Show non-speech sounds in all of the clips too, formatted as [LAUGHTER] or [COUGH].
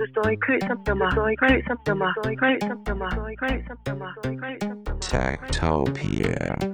Du står i kø som nummer. Du står i kø som nummer. Du står i kø som nummer. Du står i kø som nummer. Du står i kø som nummer. Techtopia.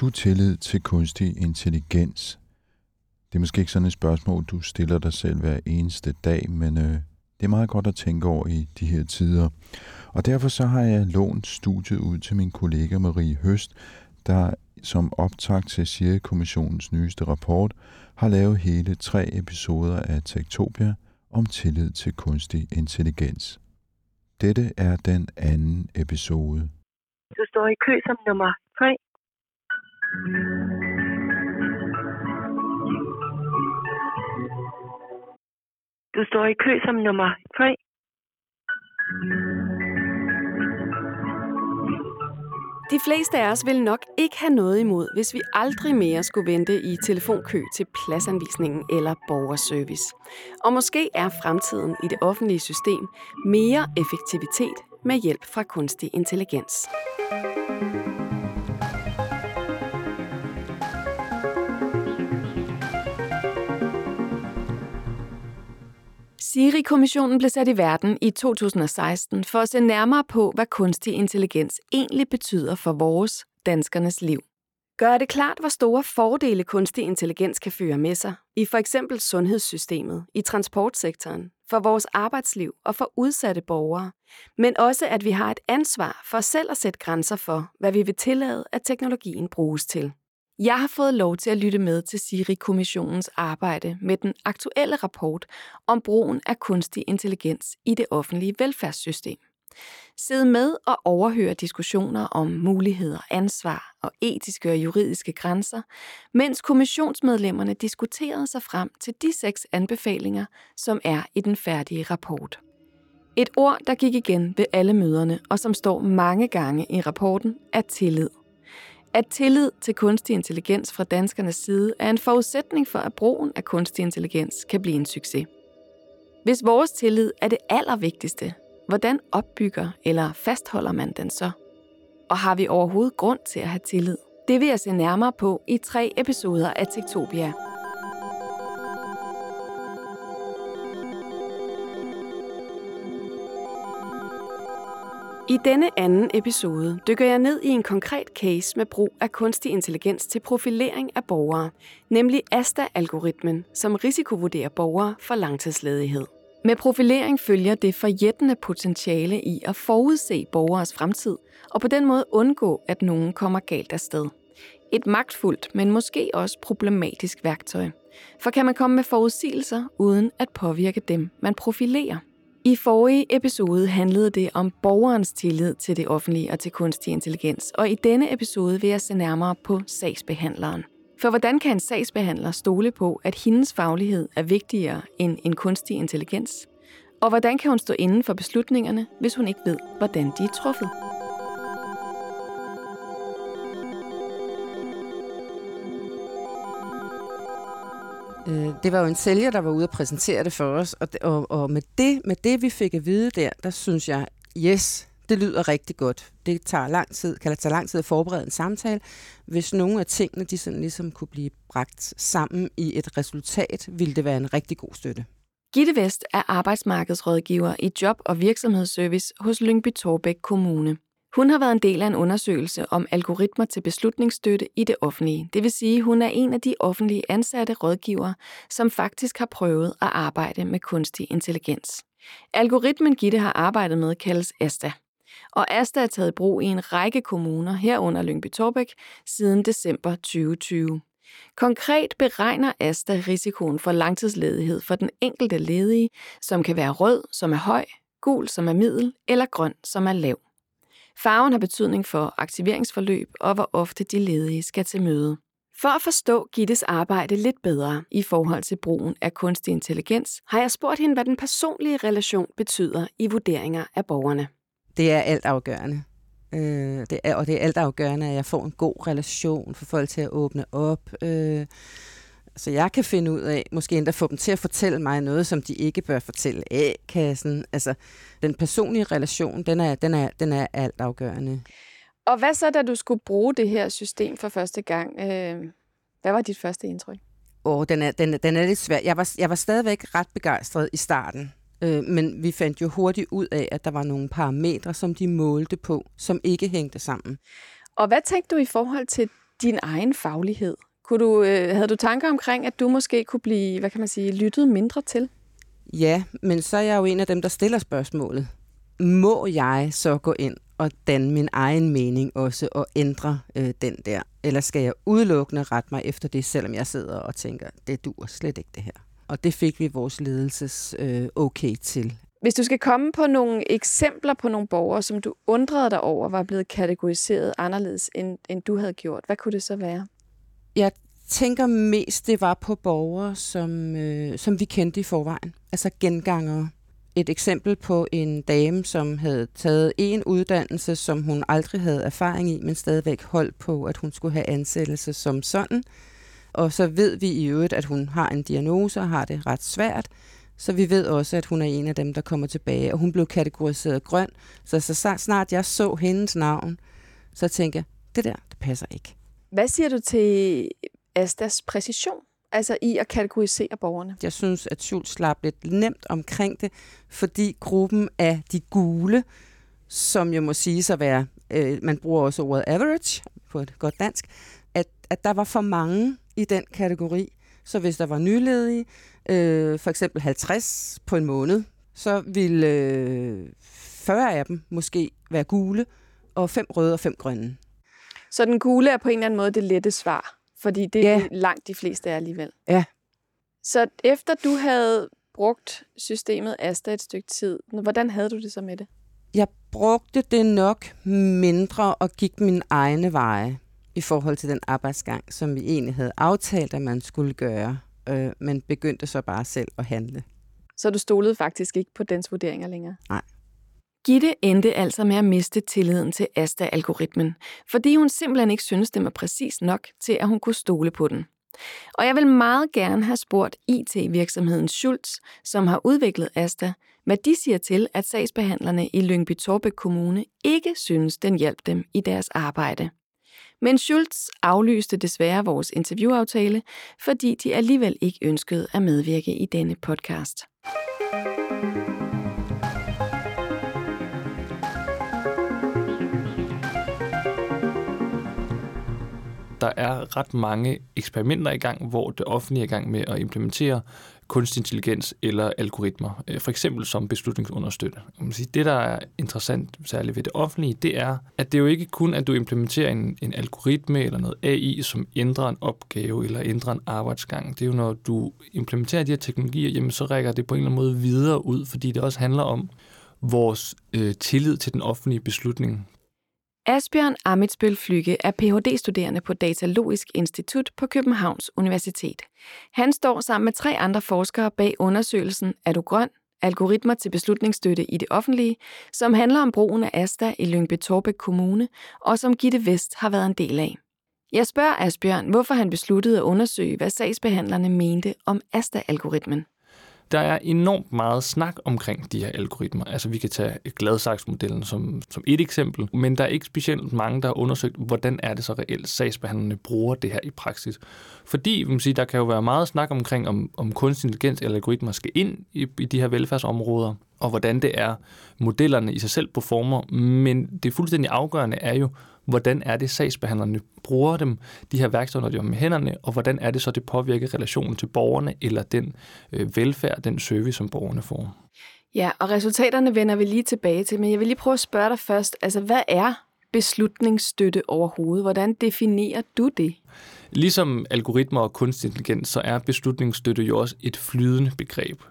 Du tillid til kunstig intelligens? Det er måske ikke sådan et spørgsmål, du stiller dig selv hver eneste dag, men øh, det er meget godt at tænke over i de her tider. Og derfor så har jeg lånt studiet ud til min kollega Marie Høst, der som optakt til Siri-kommissionens nyeste rapport har lavet hele tre episoder af Tektopia om tillid til kunstig intelligens. Dette er den anden episode. Du står i kø som nummer 3. Du står i kø som nummer 3. De fleste af os vil nok ikke have noget imod, hvis vi aldrig mere skulle vente i telefonkø til pladsanvisningen eller borgerservice. Og måske er fremtiden i det offentlige system mere effektivitet med hjælp fra kunstig intelligens. Siri-kommissionen blev sat i verden i 2016 for at se nærmere på, hvad kunstig intelligens egentlig betyder for vores, danskernes liv. Gør det klart, hvor store fordele kunstig intelligens kan føre med sig i for eksempel sundhedssystemet, i transportsektoren, for vores arbejdsliv og for udsatte borgere, men også at vi har et ansvar for selv at sætte grænser for, hvad vi vil tillade, at teknologien bruges til. Jeg har fået lov til at lytte med til Siri-kommissionens arbejde med den aktuelle rapport om brugen af kunstig intelligens i det offentlige velfærdssystem. Sid med og overhøre diskussioner om muligheder, ansvar og etiske og juridiske grænser, mens kommissionsmedlemmerne diskuterede sig frem til de seks anbefalinger, som er i den færdige rapport. Et ord, der gik igen ved alle møderne, og som står mange gange i rapporten, er tillid. At tillid til kunstig intelligens fra danskernes side er en forudsætning for, at brugen af kunstig intelligens kan blive en succes. Hvis vores tillid er det allervigtigste, hvordan opbygger eller fastholder man den så? Og har vi overhovedet grund til at have tillid? Det vil jeg se nærmere på i tre episoder af Tektopia. I denne anden episode dykker jeg ned i en konkret case med brug af kunstig intelligens til profilering af borgere, nemlig ASTA-algoritmen, som risikovurderer borgere for langtidsledighed. Med profilering følger det forjættende potentiale i at forudse borgeres fremtid, og på den måde undgå, at nogen kommer galt afsted. Et magtfuldt, men måske også problematisk værktøj. For kan man komme med forudsigelser uden at påvirke dem, man profilerer? I forrige episode handlede det om borgerens tillid til det offentlige og til kunstig intelligens, og i denne episode vil jeg se nærmere på sagsbehandleren. For hvordan kan en sagsbehandler stole på, at hendes faglighed er vigtigere end en kunstig intelligens? Og hvordan kan hun stå inden for beslutningerne, hvis hun ikke ved, hvordan de er truffet? Øh, det var jo en sælger, der var ude og præsentere det for os, og, og, og med, det, med det, vi fik at vide der, der synes jeg, yes, det lyder rigtig godt. Det tager lang tid, kan det tage lang tid at forberede en samtale. Hvis nogle af tingene, de sådan ligesom kunne blive bragt sammen i et resultat, ville det være en rigtig god støtte. Gitte Vest er arbejdsmarkedsrådgiver i Job- og Virksomhedsservice hos Lyngby Torbæk Kommune. Hun har været en del af en undersøgelse om algoritmer til beslutningsstøtte i det offentlige. Det vil sige, hun er en af de offentlige ansatte rådgivere, som faktisk har prøvet at arbejde med kunstig intelligens. Algoritmen Gitte har arbejdet med kaldes ASTA. Og Asta er taget i brug i en række kommuner herunder Lyngby Torbæk siden december 2020. Konkret beregner Asta risikoen for langtidsledighed for den enkelte ledige, som kan være rød, som er høj, gul, som er middel, eller grøn, som er lav. Farven har betydning for aktiveringsforløb og hvor ofte de ledige skal til møde. For at forstå Gittes arbejde lidt bedre i forhold til brugen af kunstig intelligens, har jeg spurgt hende, hvad den personlige relation betyder i vurderinger af borgerne. Det er alt afgørende. Øh, det er, og det er alt afgørende, at jeg får en god relation, for folk til at åbne op. Øh, så jeg kan finde ud af, måske endda få dem til at fortælle mig noget, som de ikke bør fortælle A-kassen. Altså, den personlige relation, den er, den er, den er alt afgørende. Og hvad så, da du skulle bruge det her system for første gang? Øh, hvad var dit første indtryk? Åh, den er, den, den er lidt svær. Jeg var, jeg var stadigvæk ret begejstret i starten. Øh, men vi fandt jo hurtigt ud af, at der var nogle parametre, som de målte på, som ikke hængte sammen. Og hvad tænkte du i forhold til din egen faglighed? Kunne du, øh, havde du tanker omkring, at du måske kunne blive, hvad kan man sige, lyttet mindre til? Ja, men så er jeg jo en af dem, der stiller spørgsmålet. Må jeg så gå ind og danne min egen mening også og ændre øh, den der? Eller skal jeg udelukkende rette mig efter det, selvom jeg sidder og tænker, det dur slet ikke det her? Og det fik vi vores ledelses øh, okay til. Hvis du skal komme på nogle eksempler på nogle borgere, som du undrede dig over, var blevet kategoriseret anderledes, end, end du havde gjort, hvad kunne det så være? Jeg tænker mest, det var på borgere, som, øh, som vi kendte i forvejen. Altså gengangere. Et eksempel på en dame, som havde taget en uddannelse, som hun aldrig havde erfaring i, men stadigvæk holdt på, at hun skulle have ansættelse som sådan. Og så ved vi i øvrigt, at hun har en diagnose og har det ret svært. Så vi ved også, at hun er en af dem, der kommer tilbage, og hun blev kategoriseret grøn. Så, så snart jeg så hendes navn, så tænkte jeg, det der, det passer ikke. Hvad siger du til Astas præcision? Altså i at kategorisere borgerne? Jeg synes, at Schultz slap lidt nemt omkring det, fordi gruppen af de gule, som jo må sige at være, øh, man bruger også ordet average på et godt dansk, at, at der var for mange i den kategori. Så hvis der var nyledige, øh, for eksempel 50 på en måned, så ville øh, 40 af dem måske være gule, og fem røde og fem grønne. Så den gule er på en eller anden måde det lette svar, fordi det er ja. langt de fleste er alligevel. Ja. Så efter du havde brugt systemet Asta et stykke tid, hvordan havde du det så med det? Jeg brugte det nok mindre og gik min egne veje i forhold til den arbejdsgang, som vi egentlig havde aftalt, at man skulle gøre, øh, men begyndte så bare selv at handle. Så du stolede faktisk ikke på dens vurderinger længere? Nej. Gitte endte altså med at miste tilliden til Asta-algoritmen, fordi hun simpelthen ikke syntes, det var præcis nok til, at hun kunne stole på den. Og jeg vil meget gerne have spurgt IT-virksomheden Schultz, som har udviklet Asta, hvad de siger til, at sagsbehandlerne i Lyngby Torbæk Kommune ikke synes, den hjalp dem i deres arbejde. Men Schultz aflyste desværre vores interviewaftale, fordi de alligevel ikke ønskede at medvirke i denne podcast. Der er ret mange eksperimenter i gang, hvor det offentlige er i gang med at implementere kunstig intelligens eller algoritmer, øh, for eksempel som beslutningsunderstøtte. Det, der er interessant særligt ved det offentlige, det er, at det jo ikke kun, at du implementerer en, en algoritme eller noget AI, som ændrer en opgave eller ændrer en arbejdsgang. Det er jo, når du implementerer de her teknologier, jamen, så rækker det på en eller anden måde videre ud, fordi det også handler om vores øh, tillid til den offentlige beslutning. Asbjørn Amitsbøl Flyge er Ph.D.-studerende på Datalogisk Institut på Københavns Universitet. Han står sammen med tre andre forskere bag undersøgelsen Er du grøn? Algoritmer til beslutningsstøtte i det offentlige, som handler om brugen af Asta i Lyngby Torbæk Kommune, og som Gitte Vest har været en del af. Jeg spørger Asbjørn, hvorfor han besluttede at undersøge, hvad sagsbehandlerne mente om Asta-algoritmen. Der er enormt meget snak omkring de her algoritmer. Altså vi kan tage Gladsaksmodellen som, som et eksempel, men der er ikke specielt mange, der har undersøgt, hvordan er det så reelt, sagsbehandlerne bruger det her i praksis. Fordi man siger, der kan jo være meget snak omkring, om, om kunstig intelligens eller algoritmer skal ind i, i de her velfærdsområder, og hvordan det er, modellerne i sig selv performer. Men det fuldstændig afgørende er jo, hvordan er det, sagsbehandlerne bruger dem, de her værktøjer, når de er med hænderne, og hvordan er det så, det påvirker relationen til borgerne, eller den øh, velfærd, den service, som borgerne får. Ja, og resultaterne vender vi lige tilbage til, men jeg vil lige prøve at spørge dig først, altså hvad er beslutningsstøtte overhovedet? Hvordan definerer du det? Ligesom algoritmer og kunstig intelligens, så er beslutningsstøtte jo også et flydende begreb.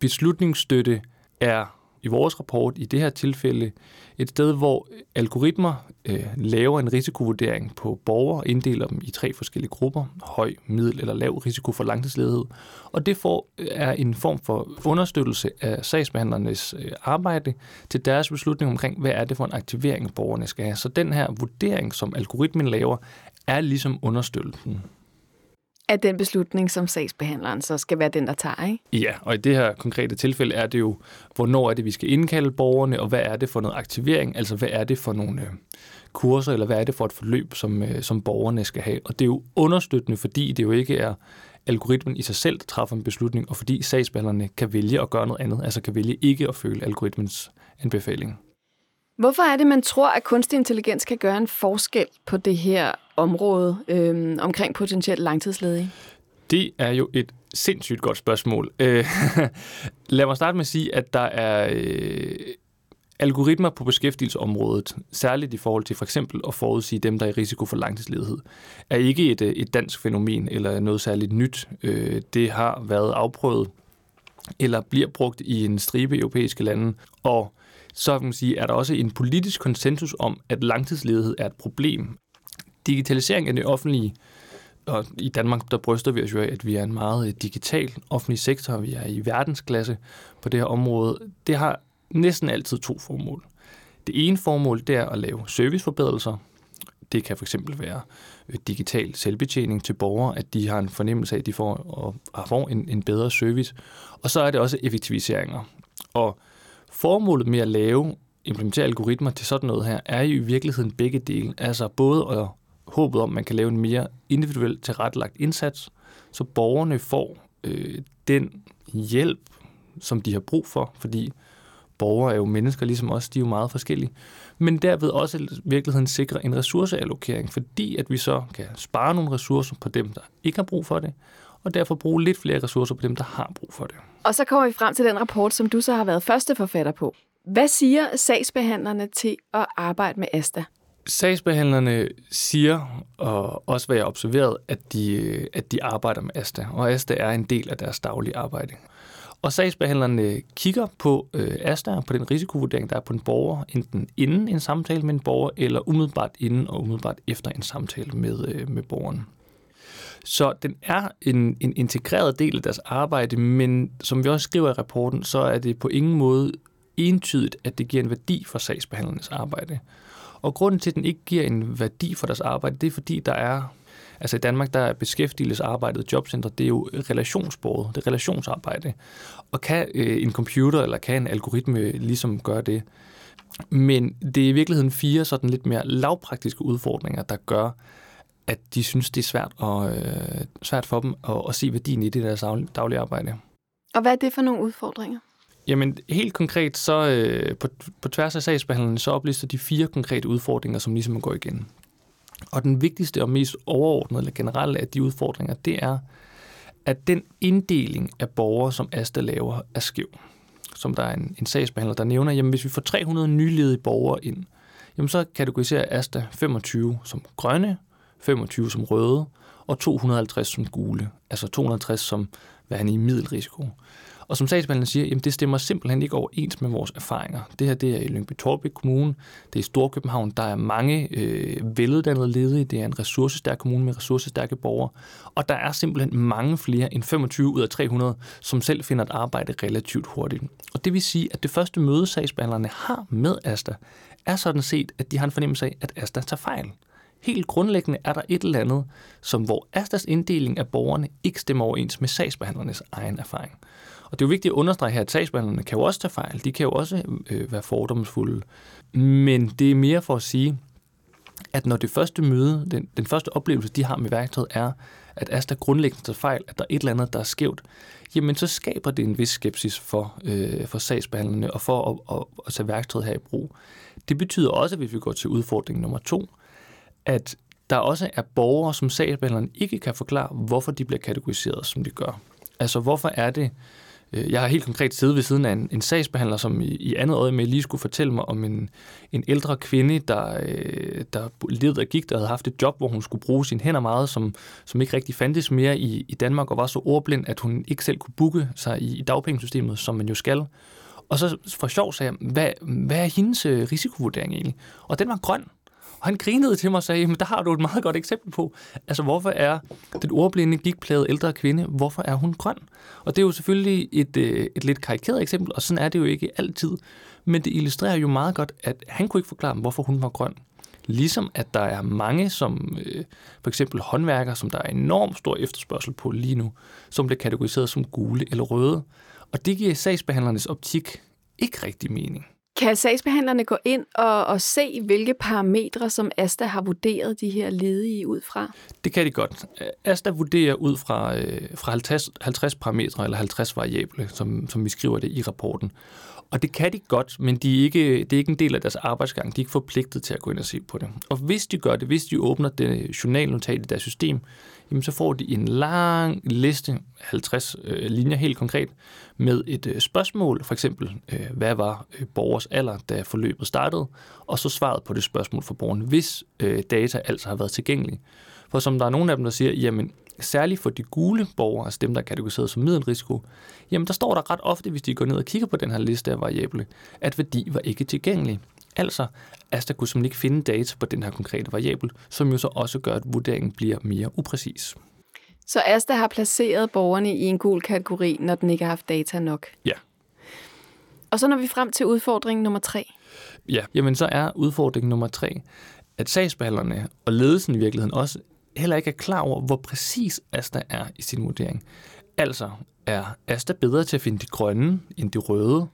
Beslutningsstøtte er i vores rapport i det her tilfælde et sted, hvor algoritmer øh, laver en risikovurdering på borgere, inddeler dem i tre forskellige grupper, høj, middel eller lav risiko for langtidsledighed. Og det får, øh, er en form for understøttelse af sagsbehandlernes øh, arbejde til deres beslutning omkring, hvad er det for en aktivering, borgerne skal have. Så den her vurdering, som algoritmen laver, er ligesom understøttelsen at den beslutning, som sagsbehandleren så skal være den, der tager, ikke? Ja, og i det her konkrete tilfælde er det jo, hvornår er det, vi skal indkalde borgerne, og hvad er det for noget aktivering, altså hvad er det for nogle øh, kurser, eller hvad er det for et forløb, som, øh, som borgerne skal have. Og det er jo understøttende, fordi det jo ikke er algoritmen i sig selv, der træffer en beslutning, og fordi sagsbehandlerne kan vælge at gøre noget andet, altså kan vælge ikke at følge algoritmens anbefaling. Hvorfor er det, man tror, at kunstig intelligens kan gøre en forskel på det her område øh, omkring potentielt langtidsledige? Det er jo et sindssygt godt spørgsmål. Øh, [LAUGHS] lad mig starte med at sige, at der er øh, algoritmer på beskæftigelsesområdet, særligt i forhold til for eksempel at forudsige dem, der er i risiko for langtidsledighed, er ikke et, øh, et dansk fænomen eller noget særligt nyt. Øh, det har været afprøvet eller bliver brugt i en stribe europæiske lande, og så kan man sige, er der også en politisk konsensus om, at langtidsledighed er et problem. Digitalisering af det offentlige, og i Danmark der bryster vi os jo af, at vi er en meget øh, digital offentlig sektor, vi er i verdensklasse på det her område. Det har næsten altid to formål. Det ene formål det er at lave serviceforbedrelser. Det kan fx være øh, digital selvbetjening til borgere, at de har en fornemmelse af, at de får, og får en, en bedre service. Og så er det også effektiviseringer. Og Formålet med at lave, implementere algoritmer til sådan noget her, er jo i virkeligheden begge dele. Altså både at håbet om, at man kan lave en mere individuelt tilrettelagt indsats, så borgerne får øh, den hjælp, som de har brug for, fordi borgere er jo mennesker ligesom os, de er jo meget forskellige, men derved også i virkeligheden sikre en ressourceallokering, fordi at vi så kan spare nogle ressourcer på dem, der ikke har brug for det, og derfor bruge lidt flere ressourcer på dem, der har brug for det. Og så kommer vi frem til den rapport, som du så har været første forfatter på. Hvad siger sagsbehandlerne til at arbejde med ASTA? Sagsbehandlerne siger, og også hvad jeg har observeret, at de, at de arbejder med ASTA, og ASTA er en del af deres daglige arbejde. Og sagsbehandlerne kigger på øh, ASTA, på den risikovurdering, der er på en borger, enten inden en samtale med en borger, eller umiddelbart inden og umiddelbart efter en samtale med, øh, med borgeren. Så den er en, en integreret del af deres arbejde, men som vi også skriver i rapporten, så er det på ingen måde entydigt, at det giver en værdi for sagsbehandlernes arbejde. Og grunden til, at den ikke giver en værdi for deres arbejde, det er fordi, der er Altså i Danmark, der er beskæftigelsesarbejdet, jobcenter, det er jo relationsbordet, det er relationsarbejde. Og kan øh, en computer eller kan en algoritme ligesom gøre det? Men det er i virkeligheden fire sådan lidt mere lavpraktiske udfordringer, der gør, at de synes, det er svært, og, øh, svært for dem at, at se værdien i det deres daglige arbejde. Og hvad er det for nogle udfordringer? Jamen helt konkret, så øh, på, på tværs af sagsbehandlerne, så oplister de fire konkrete udfordringer, som ligesom går igen. Og den vigtigste og mest overordnede eller generelle af de udfordringer, det er, at den inddeling af borgere, som Asta laver, er skæv. Som der er en, en sagsbehandler, der nævner, jamen hvis vi får 300 nyledige borgere ind, jamen så kategoriserer Asta 25 som grønne, 25 som røde og 250 som gule. Altså 250 som værende i middelrisiko. Og som sagsbehandleren siger, jamen det stemmer simpelthen ikke overens med vores erfaringer. Det her det er i Lyngby Torbæk Kommune, det er i Storkøbenhavn, der er mange øh, veluddannede ledige, det er en ressourcestærk kommune med ressourcestærke borgere, og der er simpelthen mange flere end 25 ud af 300, som selv finder et arbejde relativt hurtigt. Og det vil sige, at det første møde, sagsbehandlerne har med Asta, er sådan set, at de har en fornemmelse af, at Asta tager fejl. Helt grundlæggende er der et eller andet, som hvor Astas inddeling af borgerne ikke stemmer overens med sagsbehandlernes egen erfaring. Og det er jo vigtigt at understrege her, at sagsbehandlerne kan jo også tage fejl. De kan jo også øh, være fordomsfulde. Men det er mere for at sige, at når det første møde, den, den første oplevelse, de har med værktøjet, er, at Asta grundlæggende tager fejl, at der er et eller andet, der er skævt, jamen så skaber det en vis skepsis for, øh, for sagsbehandlerne og for at, at, at tage værktøjet her i brug. Det betyder også, hvis vi går til udfordring nummer to, at der også er borgere, som sagsbehandleren ikke kan forklare, hvorfor de bliver kategoriseret, som de gør. Altså, hvorfor er det, øh, jeg har helt konkret siddet ved siden af en, en sagsbehandler, som i, i andet øje med lige skulle fortælle mig om en, en ældre kvinde, der, øh, der levede af gik, der havde haft et job, hvor hun skulle bruge sine hænder meget, som, som ikke rigtig fandtes mere i, i Danmark, og var så ordblind, at hun ikke selv kunne booke sig i, i dagpengesystemet, som man jo skal. Og så for sjov sagde jeg, hvad, hvad er hendes øh, risikovurdering egentlig? Og den var grøn. Og han grinede til mig og sagde, men der har du et meget godt eksempel på, altså hvorfor er den ordblinde, gigtplagede ældre kvinde, hvorfor er hun grøn? Og det er jo selvfølgelig et, øh, et lidt karikeret eksempel, og sådan er det jo ikke altid. Men det illustrerer jo meget godt, at han kunne ikke forklare, hvorfor hun var grøn. Ligesom at der er mange, som øh, for eksempel håndværkere, som der er enormt stor efterspørgsel på lige nu, som bliver kategoriseret som gule eller røde. Og det giver sagsbehandlernes optik ikke rigtig mening. Kan sagsbehandlerne gå ind og, og se, hvilke parametre, som Asta har vurderet de her ledige ud fra? Det kan de godt. Asta vurderer ud fra, øh, fra 50, 50 parametre eller 50 variable, som, som vi skriver det i rapporten. Og det kan de godt, men de er ikke, det er ikke en del af deres arbejdsgang. De er ikke forpligtet til at gå ind og se på det. Og hvis de gør det, hvis de åbner det journalnotat i deres system, jamen så får de en lang liste, 50 øh, linjer helt konkret, med et øh, spørgsmål, for eksempel, øh, hvad var øh, borgers alder, da forløbet startede, og så svaret på det spørgsmål for borgeren, hvis øh, data altså har været tilgængelige. For som der er nogle af dem, der siger, jamen særligt for de gule borgere, altså dem, der er kategoriseret som middelrisiko, jamen der står der ret ofte, hvis de går ned og kigger på den her liste af variable, at værdi var ikke tilgængelig. Altså, Asta kunne simpelthen ikke finde data på den her konkrete variabel, som jo så også gør, at vurderingen bliver mere upræcis. Så Asta har placeret borgerne i en gul kategori, når den ikke har haft data nok? Ja. Og så når vi frem til udfordring nummer tre. Ja, jamen så er udfordring nummer tre, at sagsbehandlerne og ledelsen i virkeligheden også heller ikke er klar over, hvor præcis Asta er i sin vurdering. Altså, er Asta bedre til at finde de grønne end de røde?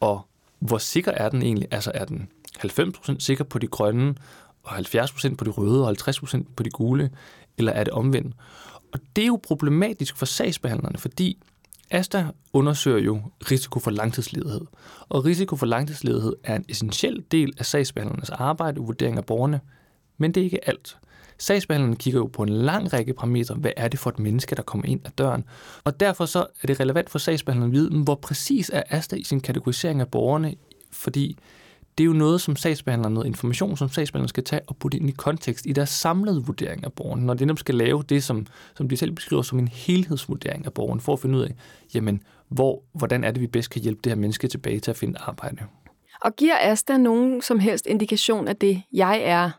Og hvor sikker er den egentlig? Altså, er den 90% sikker på de grønne, og 70% på de røde, og 50% på de gule? Eller er det omvendt? Og det er jo problematisk for sagsbehandlerne, fordi Asta undersøger jo risiko for langtidsledighed. Og risiko for langtidsledighed er en essentiel del af sagsbehandlernes arbejde og vurdering af borgerne, men det er ikke alt. Sagsbehandlerne kigger jo på en lang række parametre. Hvad er det for et menneske, der kommer ind ad døren? Og derfor så er det relevant for sagsbehandleren at vide, hvor præcis er Asta i sin kategorisering af borgerne, fordi det er jo noget, som sagsbehandleren, noget information, som sagsbehandleren skal tage og putte ind i kontekst i deres samlede vurdering af borgeren, når de nemlig skal lave det, som, som de selv beskriver som en helhedsvurdering af borgeren, for at finde ud af, jamen, hvor, hvordan er det, vi bedst kan hjælpe det her menneske tilbage til at finde arbejde. Og giver Asta nogen som helst indikation af det, jeg er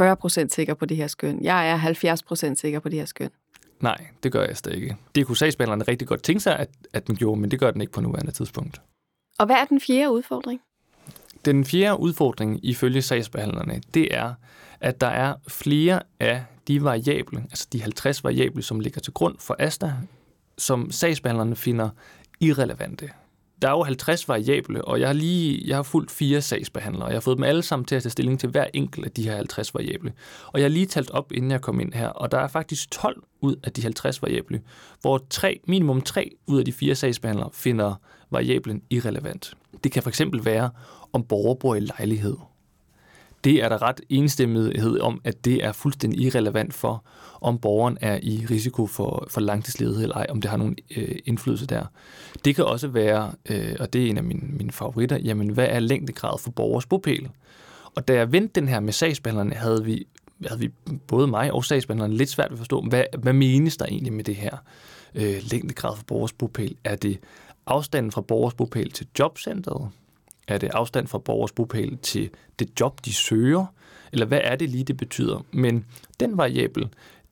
40% sikker på det her skøn. Jeg er 70% sikker på det her skøn. Nej, det gør jeg stadig ikke. Det kunne sagsbehandlerne rigtig godt tænke sig, at, at den gjorde, men det gør den ikke på nuværende tidspunkt. Og hvad er den fjerde udfordring? Den fjerde udfordring ifølge sagsbehandlerne, det er, at der er flere af de variable, altså de 50 variable, som ligger til grund for ASTA, som sagsbehandlerne finder irrelevante der er jo 50 variable, og jeg har lige jeg har fulgt fire sagsbehandlere, og jeg har fået dem alle sammen til at tage stilling til hver enkelt af de her 50 variable. Og jeg har lige talt op, inden jeg kom ind her, og der er faktisk 12 ud af de 50 variable, hvor tre, minimum 3 ud af de fire sagsbehandlere finder variablen irrelevant. Det kan for eksempel være, om borger bor i lejlighed. Det er der ret enstemmighed om, at det er fuldstændig irrelevant for, om borgeren er i risiko for, for langtidsledighed eller ej, om det har nogen øh, indflydelse der. Det kan også være, øh, og det er en af mine, mine favoritter, jamen hvad er længdegrad for borgers bopæl? Og da jeg vendte den her med sagsbehandlerne, havde vi, havde vi både mig og sagsbehandlerne lidt svært ved at forstå, hvad, hvad menes der egentlig med det her øh, længdegrad for borgers bopæl? Er det afstanden fra borgers bopæl til jobcentret? Er det afstand fra borgers bopæl til det job, de søger? Eller hvad er det lige, det betyder? Men den variabel,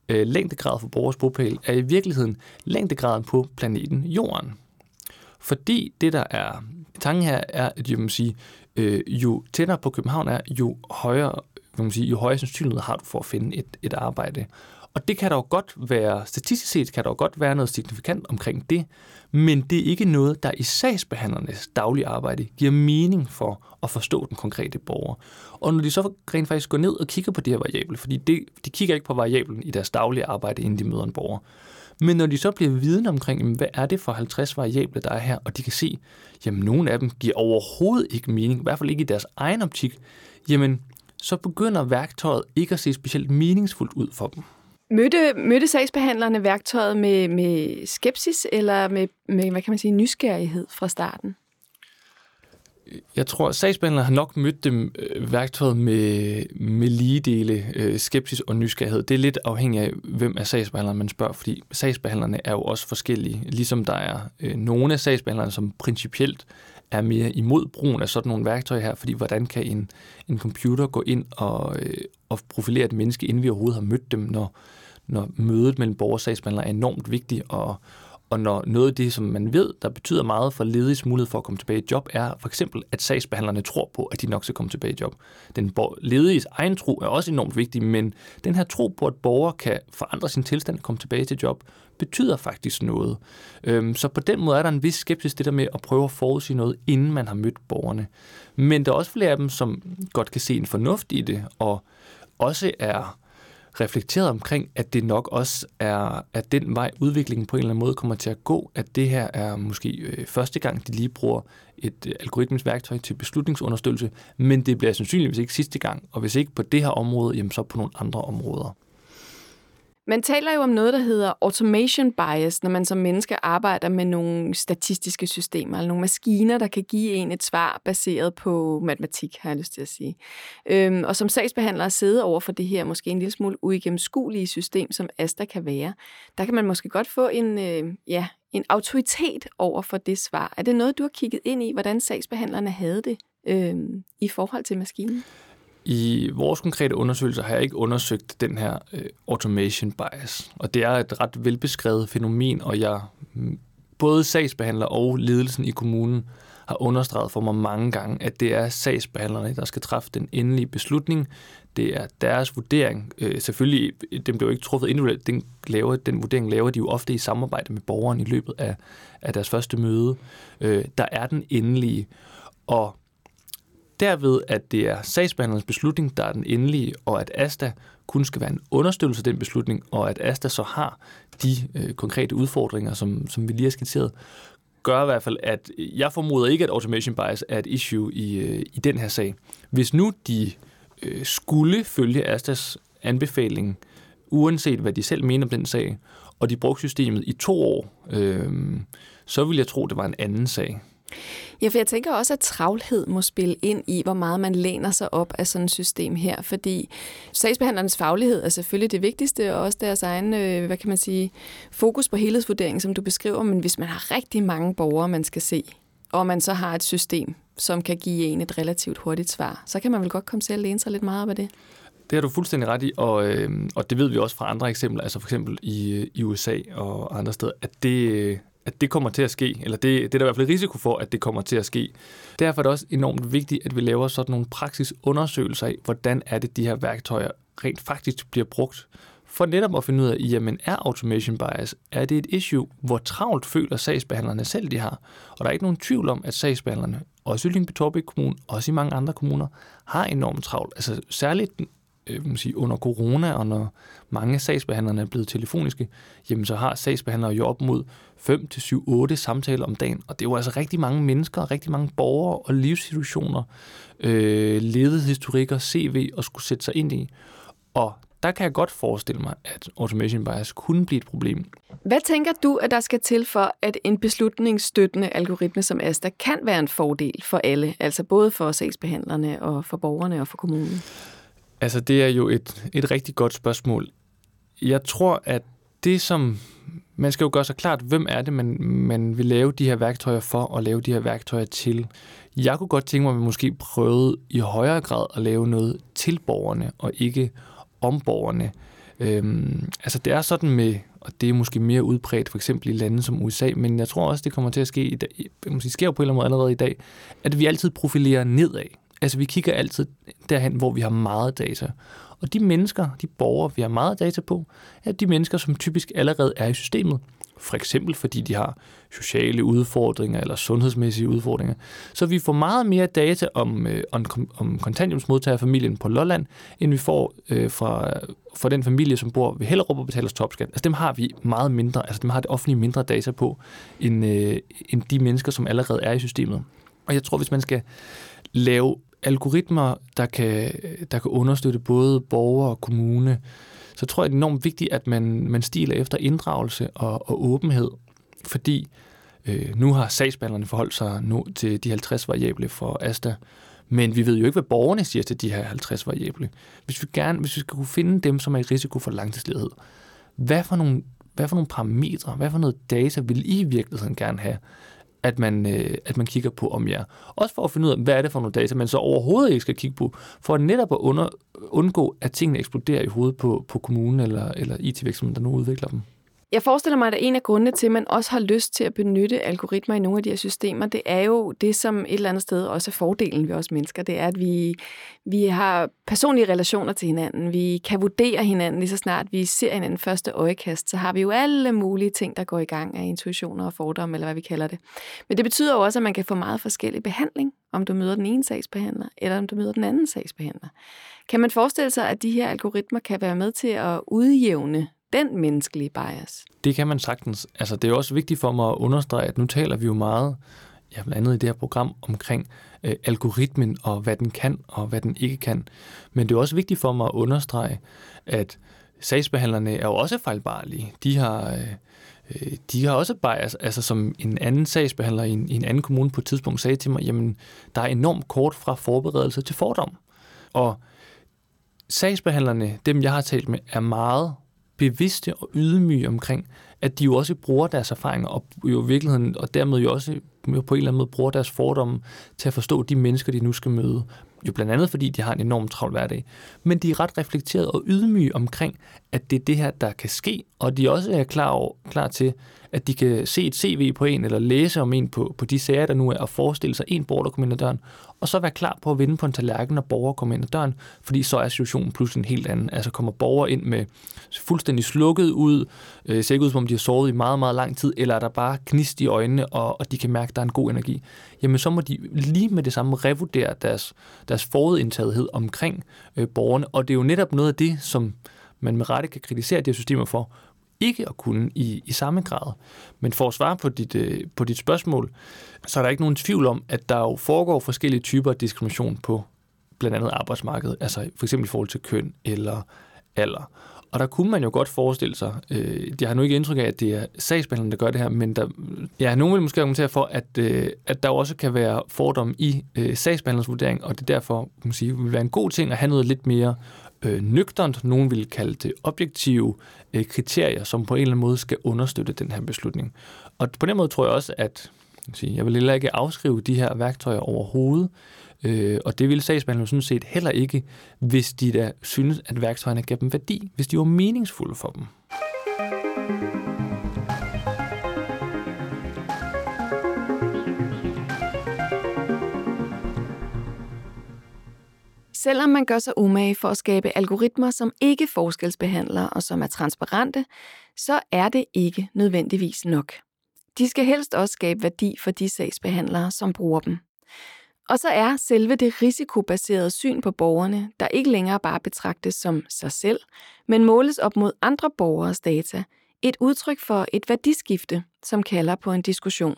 øh, længdegrad for borgers bopæl, er i virkeligheden længdegraden på planeten Jorden. Fordi det, der er tanken her, er, at jeg sige, øh, jo tættere på København er, jo højere, man sige, jo højere sandsynlighed har du for at finde et, et arbejde. Og det kan der jo godt være, statistisk set kan der jo godt være noget signifikant omkring det, men det er ikke noget, der i sagsbehandlernes daglige arbejde giver mening for at forstå den konkrete borger. Og når de så rent faktisk går ned og kigger på de her variable, fordi det, de kigger ikke på variablen i deres daglige arbejde, inden de møder en borger, men når de så bliver viden omkring, jamen, hvad er det for 50 variable, der er her, og de kan se, jamen nogle af dem giver overhovedet ikke mening, i hvert fald ikke i deres egen optik, jamen så begynder værktøjet ikke at se specielt meningsfuldt ud for dem. Mødte, mødte sagsbehandlerne værktøjet med, med skepsis eller med, med, hvad kan man sige, nysgerrighed fra starten? Jeg tror, at sagsbehandlere har nok mødt dem øh, værktøjet med, med lige dele øh, skepsis og nysgerrighed. Det er lidt afhængigt af, hvem er sagsbehandleren, man spørger, fordi sagsbehandlerne er jo også forskellige. Ligesom der er øh, nogle af sagsbehandlerne, som principielt er mere imod brugen af sådan nogle værktøjer her, fordi hvordan kan en, en computer gå ind og, øh, og profilere et menneske, inden vi overhovedet har mødt dem, når, når mødet mellem borger og sagsbehandler er enormt vigtigt, og, og når noget af det, som man ved, der betyder meget for lediges mulighed for at komme tilbage i job, er for eksempel, at sagsbehandlerne tror på, at de nok skal komme tilbage i job. Den lediges egen tro er også enormt vigtig, men den her tro på, at borger kan forandre sin tilstand og komme tilbage til job, betyder faktisk noget. Øhm, så på den måde er der en vis skepsis, det der med at prøve at forudsige noget, inden man har mødt borgerne. Men der er også flere af dem, som godt kan se en fornuft i det, og også er reflekteret omkring, at det nok også er at den vej, udviklingen på en eller anden måde kommer til at gå, at det her er måske øh, første gang, de lige bruger et øh, algoritmisk værktøj til beslutningsunderstøttelse, men det bliver sandsynligvis ikke sidste gang, og hvis ikke på det her område, jamen så på nogle andre områder. Man taler jo om noget, der hedder automation bias, når man som menneske arbejder med nogle statistiske systemer, eller nogle maskiner, der kan give en et svar baseret på matematik, har jeg lyst til at sige. Øhm, og som sagsbehandler sidder over for det her måske en lille smule uigennemskuelige system, som Asta kan være, der kan man måske godt få en, øh, ja, en autoritet over for det svar. Er det noget, du har kigget ind i, hvordan sagsbehandlerne havde det øh, i forhold til maskinen? I vores konkrete undersøgelser har jeg ikke undersøgt den her øh, automation bias, og det er et ret velbeskrevet fænomen, og jeg mm, både sagsbehandler og ledelsen i kommunen har understreget for mig mange gange, at det er sagsbehandlerne, der skal træffe den endelige beslutning. Det er deres vurdering. Øh, selvfølgelig, den bliver jo ikke truffet individuelt. Den, laver, den vurdering laver de jo ofte i samarbejde med borgeren i løbet af, af deres første møde. Øh, der er den endelige. Og derved, at det er sagsbehandlerens beslutning, der er den endelige, og at ASTA kun skal være en understøttelse af den beslutning, og at ASTA så har de øh, konkrete udfordringer, som, som vi lige har skitseret, gør i hvert fald, at jeg formoder ikke, at automation bias er et issue i, øh, i den her sag. Hvis nu de øh, skulle følge ASTAs anbefaling, uanset hvad de selv mener om den sag, og de brugte systemet i to år, øh, så vil jeg tro, det var en anden sag. Ja, for jeg tænker også, at travlhed må spille ind i, hvor meget man læner sig op af sådan et system her, fordi sagsbehandlernes faglighed er selvfølgelig det vigtigste, og også deres egen, øh, hvad kan man sige, fokus på helhedsvurdering, som du beskriver, men hvis man har rigtig mange borgere, man skal se, og man så har et system, som kan give en et relativt hurtigt svar, så kan man vel godt komme til at læne sig lidt meget op af det. Det har du fuldstændig ret i, og, øh, og det ved vi også fra andre eksempler, altså for eksempel i, øh, i USA og andre steder, at det, øh, at det kommer til at ske, eller det, det er der i hvert fald risiko for, at det kommer til at ske. Derfor er det også enormt vigtigt, at vi laver sådan nogle praksisundersøgelser af, hvordan er det, de her værktøjer rent faktisk bliver brugt, for netop at finde ud af, jamen er automation bias, er det et issue, hvor travlt føler sagsbehandlerne selv, de har? Og der er ikke nogen tvivl om, at sagsbehandlerne, også i Lyngby Kommune, også i mange andre kommuner, har enormt travlt. Altså særligt øh, man sige, under corona, og når mange sagsbehandlere er blevet telefoniske, jamen så har sagsbehandlere jo op mod 5 til 7, 8 samtaler om dagen. Og det er jo altså rigtig mange mennesker, rigtig mange borgere og livssituationer, øh, ledighedshistorikker, CV at skulle sætte sig ind i. Og der kan jeg godt forestille mig, at automation bias kunne blive et problem. Hvad tænker du, at der skal til for, at en beslutningsstøttende algoritme som Asta kan være en fordel for alle, altså både for sagsbehandlerne og for borgerne og for kommunen? Altså, det er jo et, et rigtig godt spørgsmål. Jeg tror, at det som... Man skal jo gøre sig klart, hvem er det, man, man vil lave de her værktøjer for, og lave de her værktøjer til. Jeg kunne godt tænke mig, at vi måske prøvede i højere grad at lave noget til borgerne, og ikke om borgerne. Øhm, altså det er sådan med, og det er måske mere udbredt for eksempel i lande som USA, men jeg tror også, det kommer til at ske i dag, måske sker på en eller anden måde allerede i dag, at vi altid profilerer nedad. Altså vi kigger altid derhen, hvor vi har meget data. Og de mennesker, de borgere, vi har meget data på, er de mennesker, som typisk allerede er i systemet. For eksempel fordi de har sociale udfordringer eller sundhedsmæssige udfordringer. Så vi får meget mere data om, øh, om, om kontanthjælpsmodtagerfamilien på Lolland, end vi får øh, fra, fra den familie, som bor ved Hellerup og betaler topskat. Altså dem har vi meget mindre, altså dem har det offentlige mindre data på, end, øh, end de mennesker, som allerede er i systemet. Og jeg tror, hvis man skal lave algoritmer, der kan, der kan understøtte både borgere og kommune, så tror jeg, det er enormt vigtigt, at man, man stiler efter inddragelse og, og åbenhed, fordi øh, nu har sagsbehandlerne forholdt sig nu til de 50 variable for ASTA, men vi ved jo ikke, hvad borgerne siger til de her 50 variable. Hvis vi, gerne, hvis vi skal kunne finde dem, som er i risiko for langtidsledighed, hvad for nogle, hvad for nogle parametre, hvad for noget data vil I i virkeligheden gerne have, at man, øh, at man kigger på om jer. Også for at finde ud af, hvad er det for nogle data, man så overhovedet ikke skal kigge på, for netop at under, undgå, at tingene eksploderer i hovedet på, på kommunen eller, eller IT-virksomheden, der nu udvikler dem. Jeg forestiller mig, at en af grundene til, at man også har lyst til at benytte algoritmer i nogle af de her systemer, det er jo det, som et eller andet sted også er fordelen ved os mennesker. Det er, at vi, vi har personlige relationer til hinanden. Vi kan vurdere hinanden lige så snart vi ser hinanden første øjekast. Så har vi jo alle mulige ting, der går i gang af intuitioner og fordomme, eller hvad vi kalder det. Men det betyder jo også, at man kan få meget forskellig behandling, om du møder den ene sagsbehandler, eller om du møder den anden sagsbehandler. Kan man forestille sig, at de her algoritmer kan være med til at udjævne den menneskelige bias. Det kan man sagtens. Altså, det er også vigtigt for mig at understrege, at nu taler vi jo meget, ja, blandt andet i det her program, omkring øh, algoritmen og hvad den kan og hvad den ikke kan. Men det er også vigtigt for mig at understrege, at sagsbehandlerne er jo også fejlbarlige. De har, øh, øh de har også bias, altså som en anden sagsbehandler i en, i en anden kommune på et tidspunkt sagde til mig, jamen, der er enormt kort fra forberedelse til fordom. Og sagsbehandlerne, dem jeg har talt med, er meget bevidste og ydmyge omkring, at de jo også bruger deres erfaringer, og jo i virkeligheden, og dermed jo også på en eller anden måde bruger deres fordomme til at forstå de mennesker, de nu skal møde. Jo blandt andet, fordi de har en enorm travl hverdag. Men de er ret reflekteret og ydmyge omkring, at det er det her, der kan ske, og de også er klar, over, klar til, at de kan se et CV på en, eller læse om en på, på de sager, der nu er, og forestille sig en borger, der kommer ind ad døren, og så være klar på at vinde på en tallerken, når borger kommer ind ad døren, fordi så er situationen pludselig en helt anden. Altså kommer borger ind med fuldstændig slukket ud, øh, ser ikke ud som om de har sovet i meget, meget lang tid, eller er der bare knist i øjnene, og, og de kan mærke, at der er en god energi, jamen så må de lige med det samme revurdere deres, deres forudindtagethed omkring øh, borgerne, og det er jo netop noget af det, som man med rette kan kritisere de her systemer for, ikke at kunne i, i samme grad. Men for at svare på dit, øh, på dit spørgsmål, så er der ikke nogen tvivl om, at der jo foregår forskellige typer af diskrimination på blandt andet arbejdsmarkedet, altså for eksempel i forhold til køn eller alder. Og der kunne man jo godt forestille sig, øh, jeg har nu ikke indtryk af, at det er sagsbehandlerne, der gør det her, men der, ja, nogen vil måske argumentere for, at, øh, at der også kan være fordom i øh, sagsbehandlerens vurdering, og det derfor kan man sige, vil være en god ting at have noget lidt mere øh, nøgternt, nogen vil kalde det objektive øh, kriterier, som på en eller anden måde skal understøtte den her beslutning. Og på den måde tror jeg også, at jeg vil heller ikke afskrive de her værktøjer overhovedet, øh, og det vil sagsbehandlerne sådan set heller ikke, hvis de da synes, at værktøjerne giver dem værdi, hvis de var meningsfulde for dem. Selvom man gør sig umage for at skabe algoritmer, som ikke forskelsbehandler og som er transparente, så er det ikke nødvendigvis nok. De skal helst også skabe værdi for de sagsbehandlere, som bruger dem. Og så er selve det risikobaserede syn på borgerne, der ikke længere bare betragtes som sig selv, men måles op mod andre borgeres data, et udtryk for et værdiskifte, som kalder på en diskussion.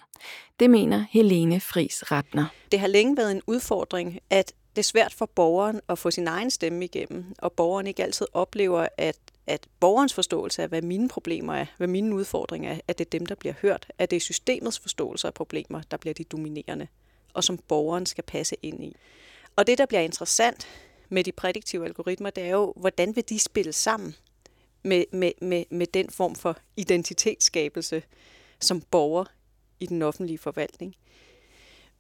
Det mener Helene Fris Ratner. Det har længe været en udfordring, at det er svært for borgeren at få sin egen stemme igennem, og borgeren ikke altid oplever, at, at borgerens forståelse af, hvad mine problemer er, hvad mine udfordringer er, at det er dem, der bliver hørt, at det er systemets forståelse af problemer, der bliver de dominerende, og som borgeren skal passe ind i. Og det, der bliver interessant med de prædiktive algoritmer, det er jo, hvordan vil de spille sammen med, med, med, med den form for identitetsskabelse som borger i den offentlige forvaltning.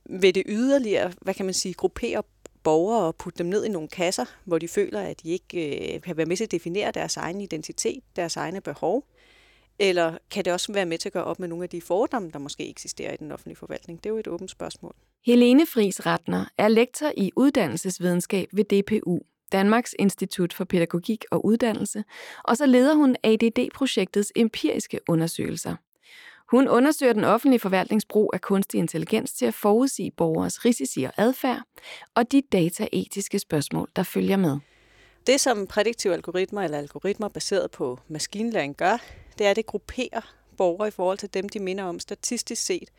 Vil det yderligere, hvad kan man sige, gruppere borgere og putte dem ned i nogle kasser, hvor de føler, at de ikke øh, kan være med til at definere deres egen identitet, deres egne behov? Eller kan det også være med til at gøre op med nogle af de fordomme, der måske eksisterer i den offentlige forvaltning? Det er jo et åbent spørgsmål. Helene Fris Ratner er lektor i uddannelsesvidenskab ved DPU, Danmarks Institut for Pædagogik og Uddannelse, og så leder hun ADD-projektets empiriske undersøgelser. Hun undersøger den offentlige forvaltningsbrug af kunstig intelligens til at forudsige borgers risici og adfærd, og de dataetiske spørgsmål, der følger med. Det, som prædiktive algoritmer eller algoritmer baseret på maskinlæring gør, det er, at det grupperer borgere i forhold til dem, de minder om statistisk set.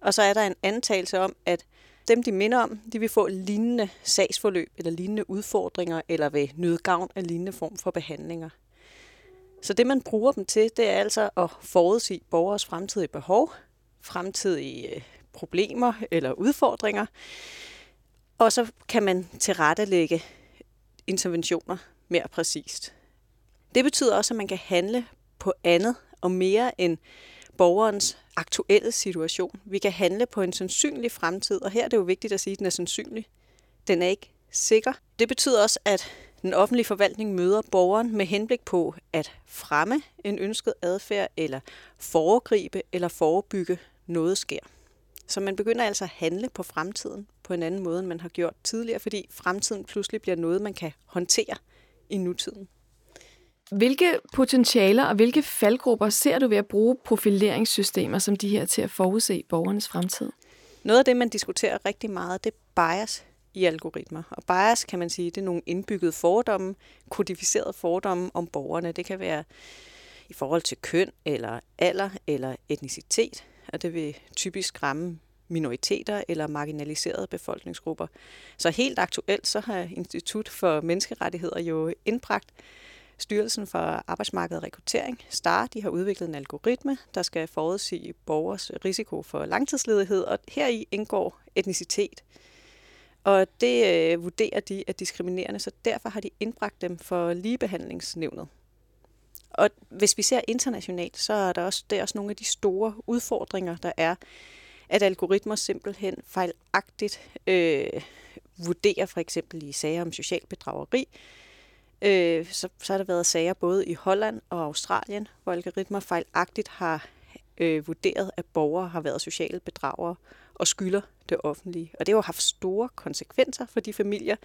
Og så er der en antagelse om, at Dem, de minder om, de vil få lignende sagsforløb eller lignende udfordringer, eller vil nyde gavn af lignende form for behandlinger. Så det, man bruger dem til, det er altså at forudsige borgers fremtidige behov, fremtidige øh, problemer eller udfordringer, og så kan man tilrettelægge interventioner mere præcist. Det betyder også, at man kan handle på andet og mere end borgerens aktuelle situation. Vi kan handle på en sandsynlig fremtid, og her er det jo vigtigt at sige, at den er sandsynlig. Den er ikke sikker. Det betyder også, at den offentlige forvaltning møder borgeren med henblik på at fremme en ønsket adfærd, eller foregribe eller forebygge noget sker. Så man begynder altså at handle på fremtiden på en anden måde, end man har gjort tidligere, fordi fremtiden pludselig bliver noget, man kan håndtere i nutiden. Hvilke potentialer og hvilke faldgrupper ser du ved at bruge profileringssystemer som de her til at forudse borgernes fremtid? Noget af det, man diskuterer rigtig meget, det er bias i algoritmer. Og bias, kan man sige, det er nogle indbyggede fordomme, kodificerede fordomme om borgerne. Det kan være i forhold til køn, eller alder, eller etnicitet, og det vil typisk ramme minoriteter eller marginaliserede befolkningsgrupper. Så helt aktuelt så har Institut for Menneskerettigheder jo indbragt Styrelsen for Arbejdsmarked og Rekruttering, STAR, de har udviklet en algoritme, der skal forudsige borgers risiko for langtidsledighed, og heri indgår etnicitet. Og det øh, vurderer de er diskriminerende, så derfor har de indbragt dem for ligebehandlingsnævnet. Og hvis vi ser internationalt, så er der også, det er også nogle af de store udfordringer, der er, at algoritmer simpelthen fejlagtigt øh, vurderer for eksempel i sager om social bedrageri, øh, så, så har der været sager både i Holland og Australien, hvor algoritmer fejlagtigt har øh, vurderet, at borgere har været sociale bedragere og skylder det offentlige. Og det har jo haft store konsekvenser for de familier,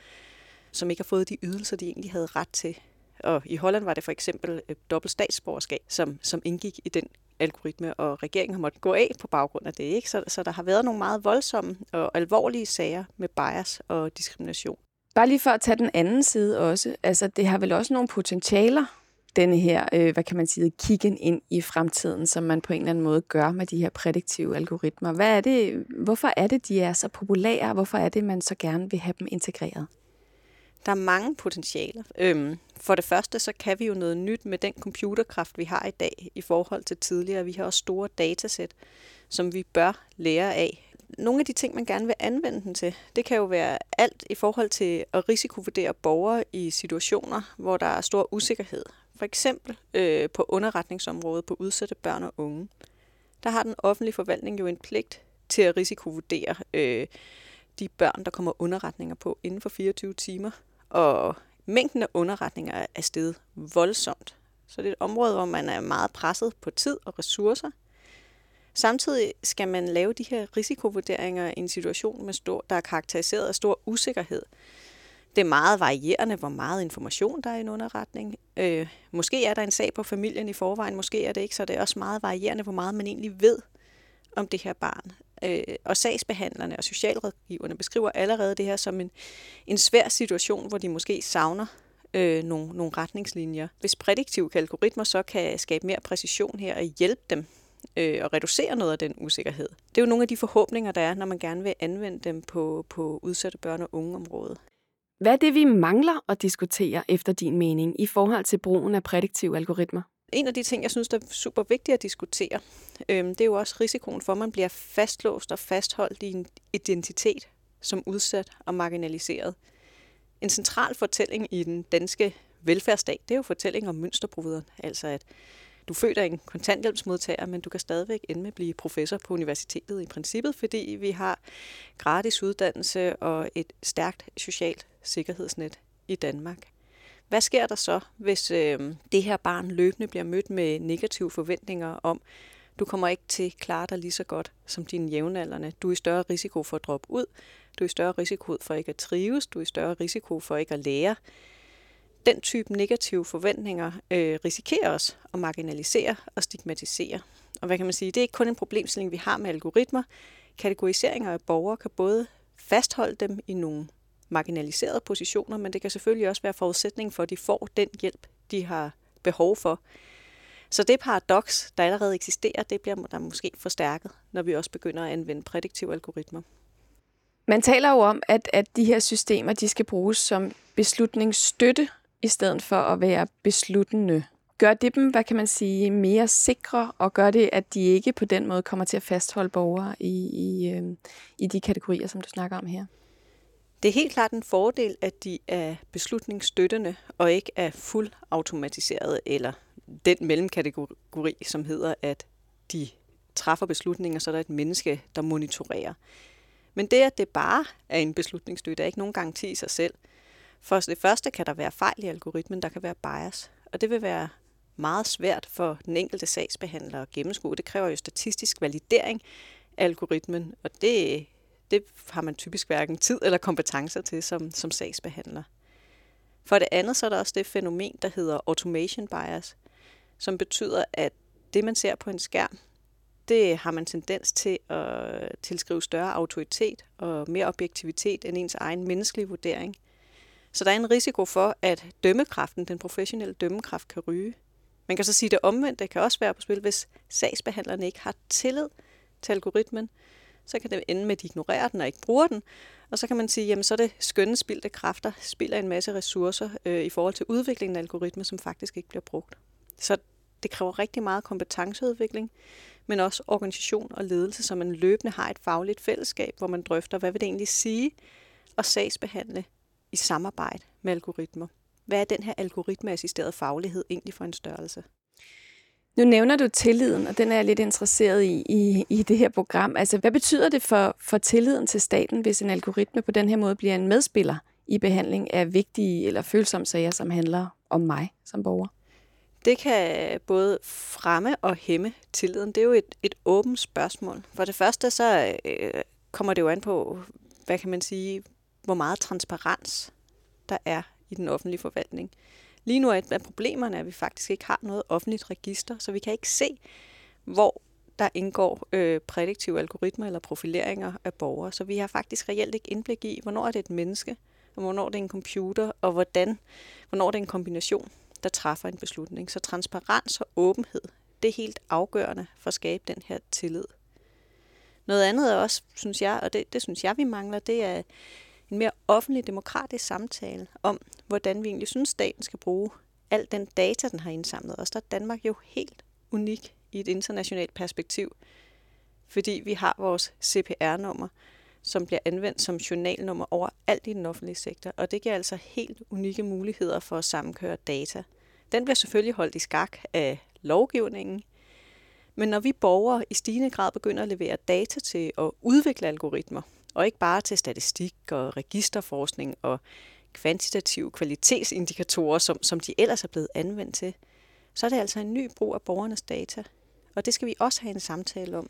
som ikke har fået de ydelser, de egentlig havde ret til. Og i Holland var det for eksempel et dobbelt statsborgerskab, som, som indgik i den algoritme, og regeringen har måttet gå af på baggrund af det. Ikke? Så, så der har været nogle meget voldsomme og alvorlige sager med bias og diskrimination. Bare lige for at tage den anden side også, altså det har vel også nogle potentialer, denne her, øh, hvad kan man sige, kiggen ind i fremtiden, som man på en eller anden måde gør med de her prædiktive algoritmer. Hvad er det, hvorfor er det, de er så populære? Hvorfor er det, man så gerne vil have dem integreret? Der er mange potentialer. Øhm, for det første, så kan vi jo noget nyt med den computerkraft, vi har i dag i forhold til tidligere. Vi har også store datasæt, som vi bør lære af nogle af de ting, man gerne vil anvende den til, det kan jo være alt i forhold til at risikovurdere borgere i situationer, hvor der er stor usikkerhed. For eksempel øh, på underretningsområdet på udsatte børn og unge. Der har den offentlige forvaltning jo en pligt til at risikovurdere øh, de børn, der kommer underretninger på inden for 24 timer. Og mængden af underretninger er steget voldsomt. Så det er et område, hvor man er meget presset på tid og ressourcer – Samtidig skal man lave de her risikovurderinger i en situation, med stor, der er karakteriseret af stor usikkerhed. Det er meget varierende, hvor meget information der er i en underretning. Øh, måske er der en sag på familien i forvejen, måske er det ikke, så det er også meget varierende, hvor meget man egentlig ved om det her barn. Øh, og sagsbehandlerne og socialrådgiverne beskriver allerede det her som en, en svær situation, hvor de måske savner øh, nogle, nogle retningslinjer. Hvis prædiktive algoritmer så kan skabe mere præcision her og hjælpe dem øh, og reducere noget af den usikkerhed. Det er jo nogle af de forhåbninger, der er, når man gerne vil anvende dem på, på udsatte børn- og ungeområdet. Hvad er det, vi mangler at diskutere efter din mening i forhold til brugen af prædiktive algoritmer? En af de ting, jeg synes, der er super vigtigt at diskutere, øh, det er jo også risikoen for, at man bliver fastlåst og fastholdt i en identitet som udsat og marginaliseret. En central fortælling i den danske velfærdsstat, det er jo fortællingen om mønsterbruderen, altså at du føler en kontanthjælpsmodtager, men du kan stadigvæk ende med at blive professor på universitetet i princippet, fordi vi har gratis uddannelse og et stærkt socialt sikkerhedsnet i Danmark. Hvad sker der så, hvis øh, det her barn løbende bliver mødt med negative forventninger om, du kommer ikke til at klare dig lige så godt som dine jævnaldrende. Du er i større risiko for at droppe ud. Du er i større risiko for ikke at trives. Du er i større risiko for ikke at lære den type negative forventninger øh, risikerer os at marginalisere og stigmatisere. Og hvad kan man sige? Det er ikke kun en problemstilling, vi har med algoritmer. Kategoriseringer af borgere kan både fastholde dem i nogle marginaliserede positioner, men det kan selvfølgelig også være forudsætning for, at de får den hjælp, de har behov for. Så det paradoks, der allerede eksisterer, det bliver der måske forstærket, når vi også begynder at anvende prædiktive algoritmer. Man taler jo om, at, at de her systemer de skal bruges som beslutningsstøtte, i stedet for at være besluttende. Gør det dem, hvad kan man sige, mere sikre, og gør det, at de ikke på den måde kommer til at fastholde borgere i, i, øh, i de kategorier, som du snakker om her? Det er helt klart en fordel, at de er beslutningsstøttende og ikke er fuld automatiseret eller den mellemkategori, som hedder, at de træffer beslutninger, så er der et menneske, der monitorerer. Men det, at det bare er en beslutningsstøtte, er ikke nogen garanti i sig selv. For det første kan der være fejl i algoritmen, der kan være bias, og det vil være meget svært for den enkelte sagsbehandler at gennemskue. Det kræver jo statistisk validering af algoritmen, og det, det har man typisk hverken tid eller kompetencer til som, som sagsbehandler. For det andet så er der også det fænomen, der hedder automation bias, som betyder, at det, man ser på en skærm, det har man tendens til at tilskrive større autoritet og mere objektivitet end ens egen menneskelige vurdering. Så der er en risiko for, at dømmekraften, den professionelle dømmekraft, kan ryge. Man kan så sige, at det omvendte kan også være på spil, hvis sagsbehandlerne ikke har tillid til algoritmen, så kan det ende med, at de ignorerer den og ikke bruger den. Og så kan man sige, jamen så er det skønne spildte kræfter, spilder en masse ressourcer øh, i forhold til udviklingen af algoritmer, som faktisk ikke bliver brugt. Så det kræver rigtig meget kompetenceudvikling, men også organisation og ledelse, så man løbende har et fagligt fællesskab, hvor man drøfter, hvad vil det egentlig sige at sagsbehandle i samarbejde med algoritmer. Hvad er den her algoritmeassisterede faglighed egentlig for en størrelse? Nu nævner du tilliden, og den er jeg lidt interesseret i, i, i det her program. Altså, hvad betyder det for, for tilliden til staten, hvis en algoritme på den her måde bliver en medspiller i behandling af vigtige eller følsomme sager, som handler om mig som borger? Det kan både fremme og hæmme tilliden. Det er jo et, et åbent spørgsmål. For det første så øh, kommer det jo an på, hvad kan man sige, hvor meget transparens der er i den offentlige forvaltning. Lige nu er et af problemerne, at vi faktisk ikke har noget offentligt register, så vi kan ikke se, hvor der indgår øh, prædiktive algoritmer eller profileringer af borgere. Så vi har faktisk reelt ikke indblik i, hvornår er det et menneske, og hvornår det er en computer, og hvordan, hvornår det er en kombination, der træffer en beslutning. Så transparens og åbenhed, det er helt afgørende for at skabe den her tillid. Noget andet er også, synes jeg, og det, det synes jeg, vi mangler, det er en mere offentlig demokratisk samtale om, hvordan vi egentlig synes, staten skal bruge al den data, den har indsamlet. Og der er Danmark jo helt unik i et internationalt perspektiv, fordi vi har vores CPR-nummer, som bliver anvendt som journalnummer over alt i den offentlige sektor, og det giver altså helt unikke muligheder for at sammenkøre data. Den bliver selvfølgelig holdt i skak af lovgivningen, men når vi borgere i stigende grad begynder at levere data til og udvikle algoritmer, og ikke bare til statistik og registerforskning og kvantitative kvalitetsindikatorer, som, som de ellers er blevet anvendt til, så er det altså en ny brug af borgernes data. Og det skal vi også have en samtale om.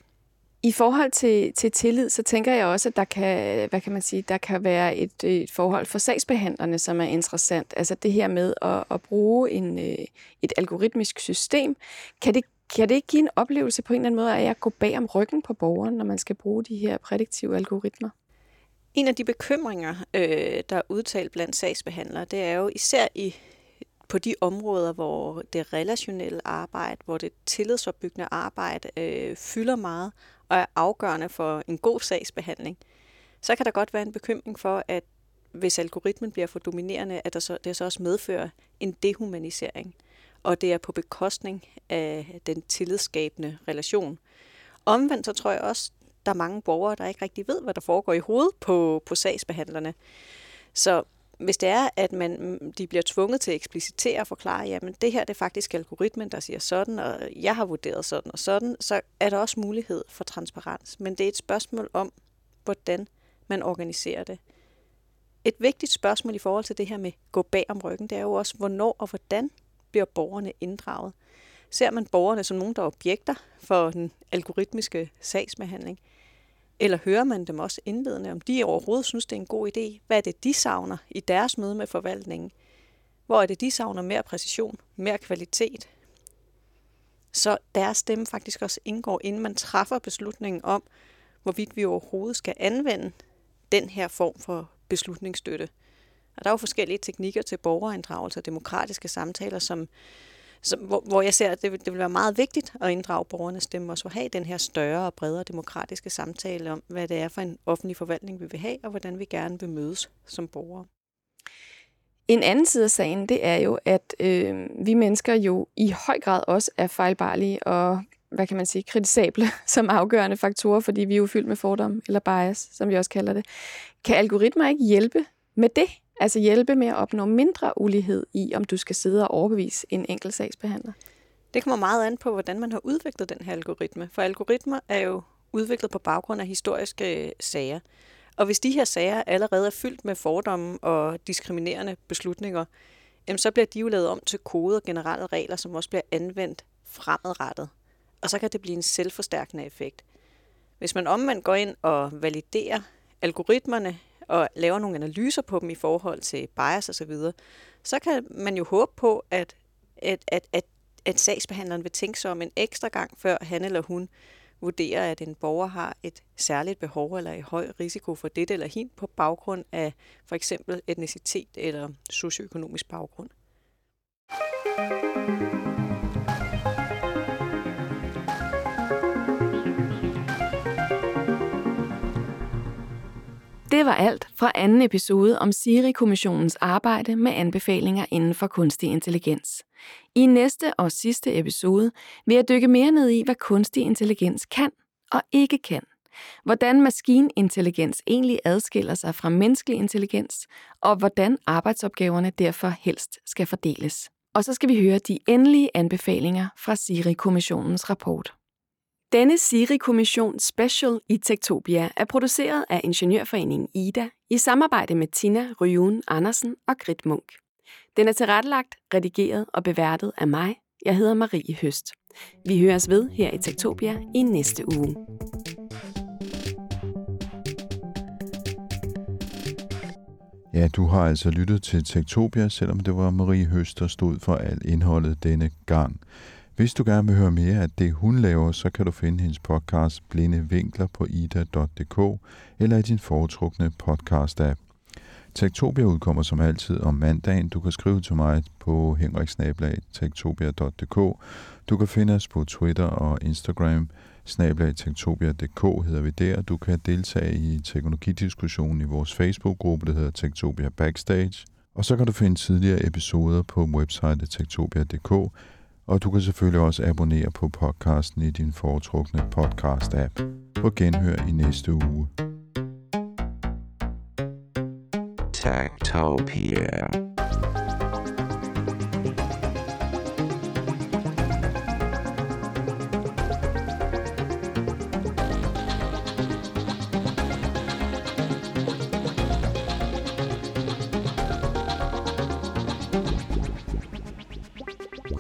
I forhold til, til tillid, så tænker jeg også, at der kan, hvad kan man sige, der kan være et, et forhold for sagsbehandlerne, som er interessant. Altså det her med at, at bruge en, øh, et algoritmisk system. Kan det, kan det ikke give en oplevelse på en eller anden måde af at gå bag om ryggen på borgeren, når man skal bruge de her prædiktive algoritmer? En af de bekymringer, øh, der er udtalt blandt sagsbehandlere, det er jo især i på de områder, hvor det relationelle arbejde, hvor det tillidsopbyggende arbejde øh, fylder meget og er afgørende for en god sagsbehandling, så kan der godt være en bekymring for, at hvis algoritmen bliver for dominerende, at der så, det så også medfører en dehumanisering, og det er på bekostning af den tillidsskabende relation. Omvendt så tror jeg også, der er mange borgere, der ikke rigtig ved, hvad der foregår i hovedet på, på sagsbehandlerne. Så hvis det er, at man, mm, de bliver tvunget til at eksplicitere og forklare, jamen det her det er faktisk algoritmen, der siger sådan, og jeg har vurderet sådan og sådan, så er der også mulighed for transparens. Men det er et spørgsmål om, hvordan man organiserer det. Et vigtigt spørgsmål i forhold til det her med gå bag om ryggen, det er jo også, hvornår og hvordan bliver borgerne inddraget. Ser man borgerne som nogen, der er objekter for den algoritmiske sagsbehandling? Eller hører man dem også indledende, om de overhovedet synes, det er en god idé? Hvad er det, de savner i deres møde med forvaltningen? Hvor er det, de savner mere præcision, mere kvalitet? Så deres stemme faktisk også indgår, inden man træffer beslutningen om, hvorvidt vi overhovedet skal anvende den her form for beslutningsstøtte. Og der er jo forskellige teknikker til borgerinddragelse og demokratiske samtaler, som som, hvor, hvor jeg ser, at det, det vil være meget vigtigt at inddrage borgernes stemme, og så have den her større og bredere demokratiske samtale om, hvad det er for en offentlig forvaltning, vi vil have, og hvordan vi gerne vil mødes som borgere. En anden side af sagen, det er jo, at øh, vi mennesker jo i høj grad også er fejlbarlige og, hvad kan man sige, kritisable [LAUGHS] som afgørende faktorer, fordi vi er jo fyldt med fordom, eller bias, som vi også kalder det. Kan algoritmer ikke hjælpe med det? Altså hjælpe med at opnå mindre ulighed i, om du skal sidde og overbevise en enkelt sagsbehandler? Det kommer meget an på, hvordan man har udviklet den her algoritme. For algoritmer er jo udviklet på baggrund af historiske øh, sager. Og hvis de her sager allerede er fyldt med fordomme og diskriminerende beslutninger, jamen så bliver de jo lavet om til kode og generelle regler, som også bliver anvendt fremadrettet. Og så kan det blive en selvforstærkende effekt. Hvis man omvendt går ind og validerer algoritmerne og laver nogle analyser på dem i forhold til bias osv., så, så kan man jo håbe på, at, at, at, at, at sagsbehandleren vil tænke sig om en ekstra gang, før han eller hun vurderer, at en borger har et særligt behov eller i høj risiko for det eller hin på baggrund af for eksempel etnicitet eller socioøkonomisk baggrund. Det var alt fra anden episode om Siri-kommissionens arbejde med anbefalinger inden for kunstig intelligens. I næste og sidste episode vil jeg dykke mere ned i, hvad kunstig intelligens kan og ikke kan. Hvordan maskinintelligens egentlig adskiller sig fra menneskelig intelligens, og hvordan arbejdsopgaverne derfor helst skal fordeles. Og så skal vi høre de endelige anbefalinger fra Siri-kommissionens rapport. Denne Siri-kommission Special i Tektopia er produceret af Ingeniørforeningen IDA i samarbejde med Tina Ryun Andersen og Grit Munk. Den er tilrettelagt, redigeret og beværtet af mig. Jeg hedder Marie Høst. Vi høres ved her i Tektopia i næste uge. Ja, du har altså lyttet til Tektopia, selvom det var Marie Høst, der stod for alt indholdet denne gang. Hvis du gerne vil høre mere af det, hun laver, så kan du finde hendes podcast Blinde Vinkler på ida.dk eller i din foretrukne podcast-app. Tektopia udkommer som altid om mandagen. Du kan skrive til mig på henriksnablag.tektopia.dk. Du kan finde os på Twitter og Instagram. Snablag.tektopia.dk hedder vi der. Du kan deltage i teknologidiskussionen i vores Facebook-gruppe, der hedder Tektopia Backstage. Og så kan du finde tidligere episoder på website tektopia.dk og du kan selvfølgelig også abonnere på podcasten i din foretrukne podcast-app. På genhør i næste uge. Tactopia.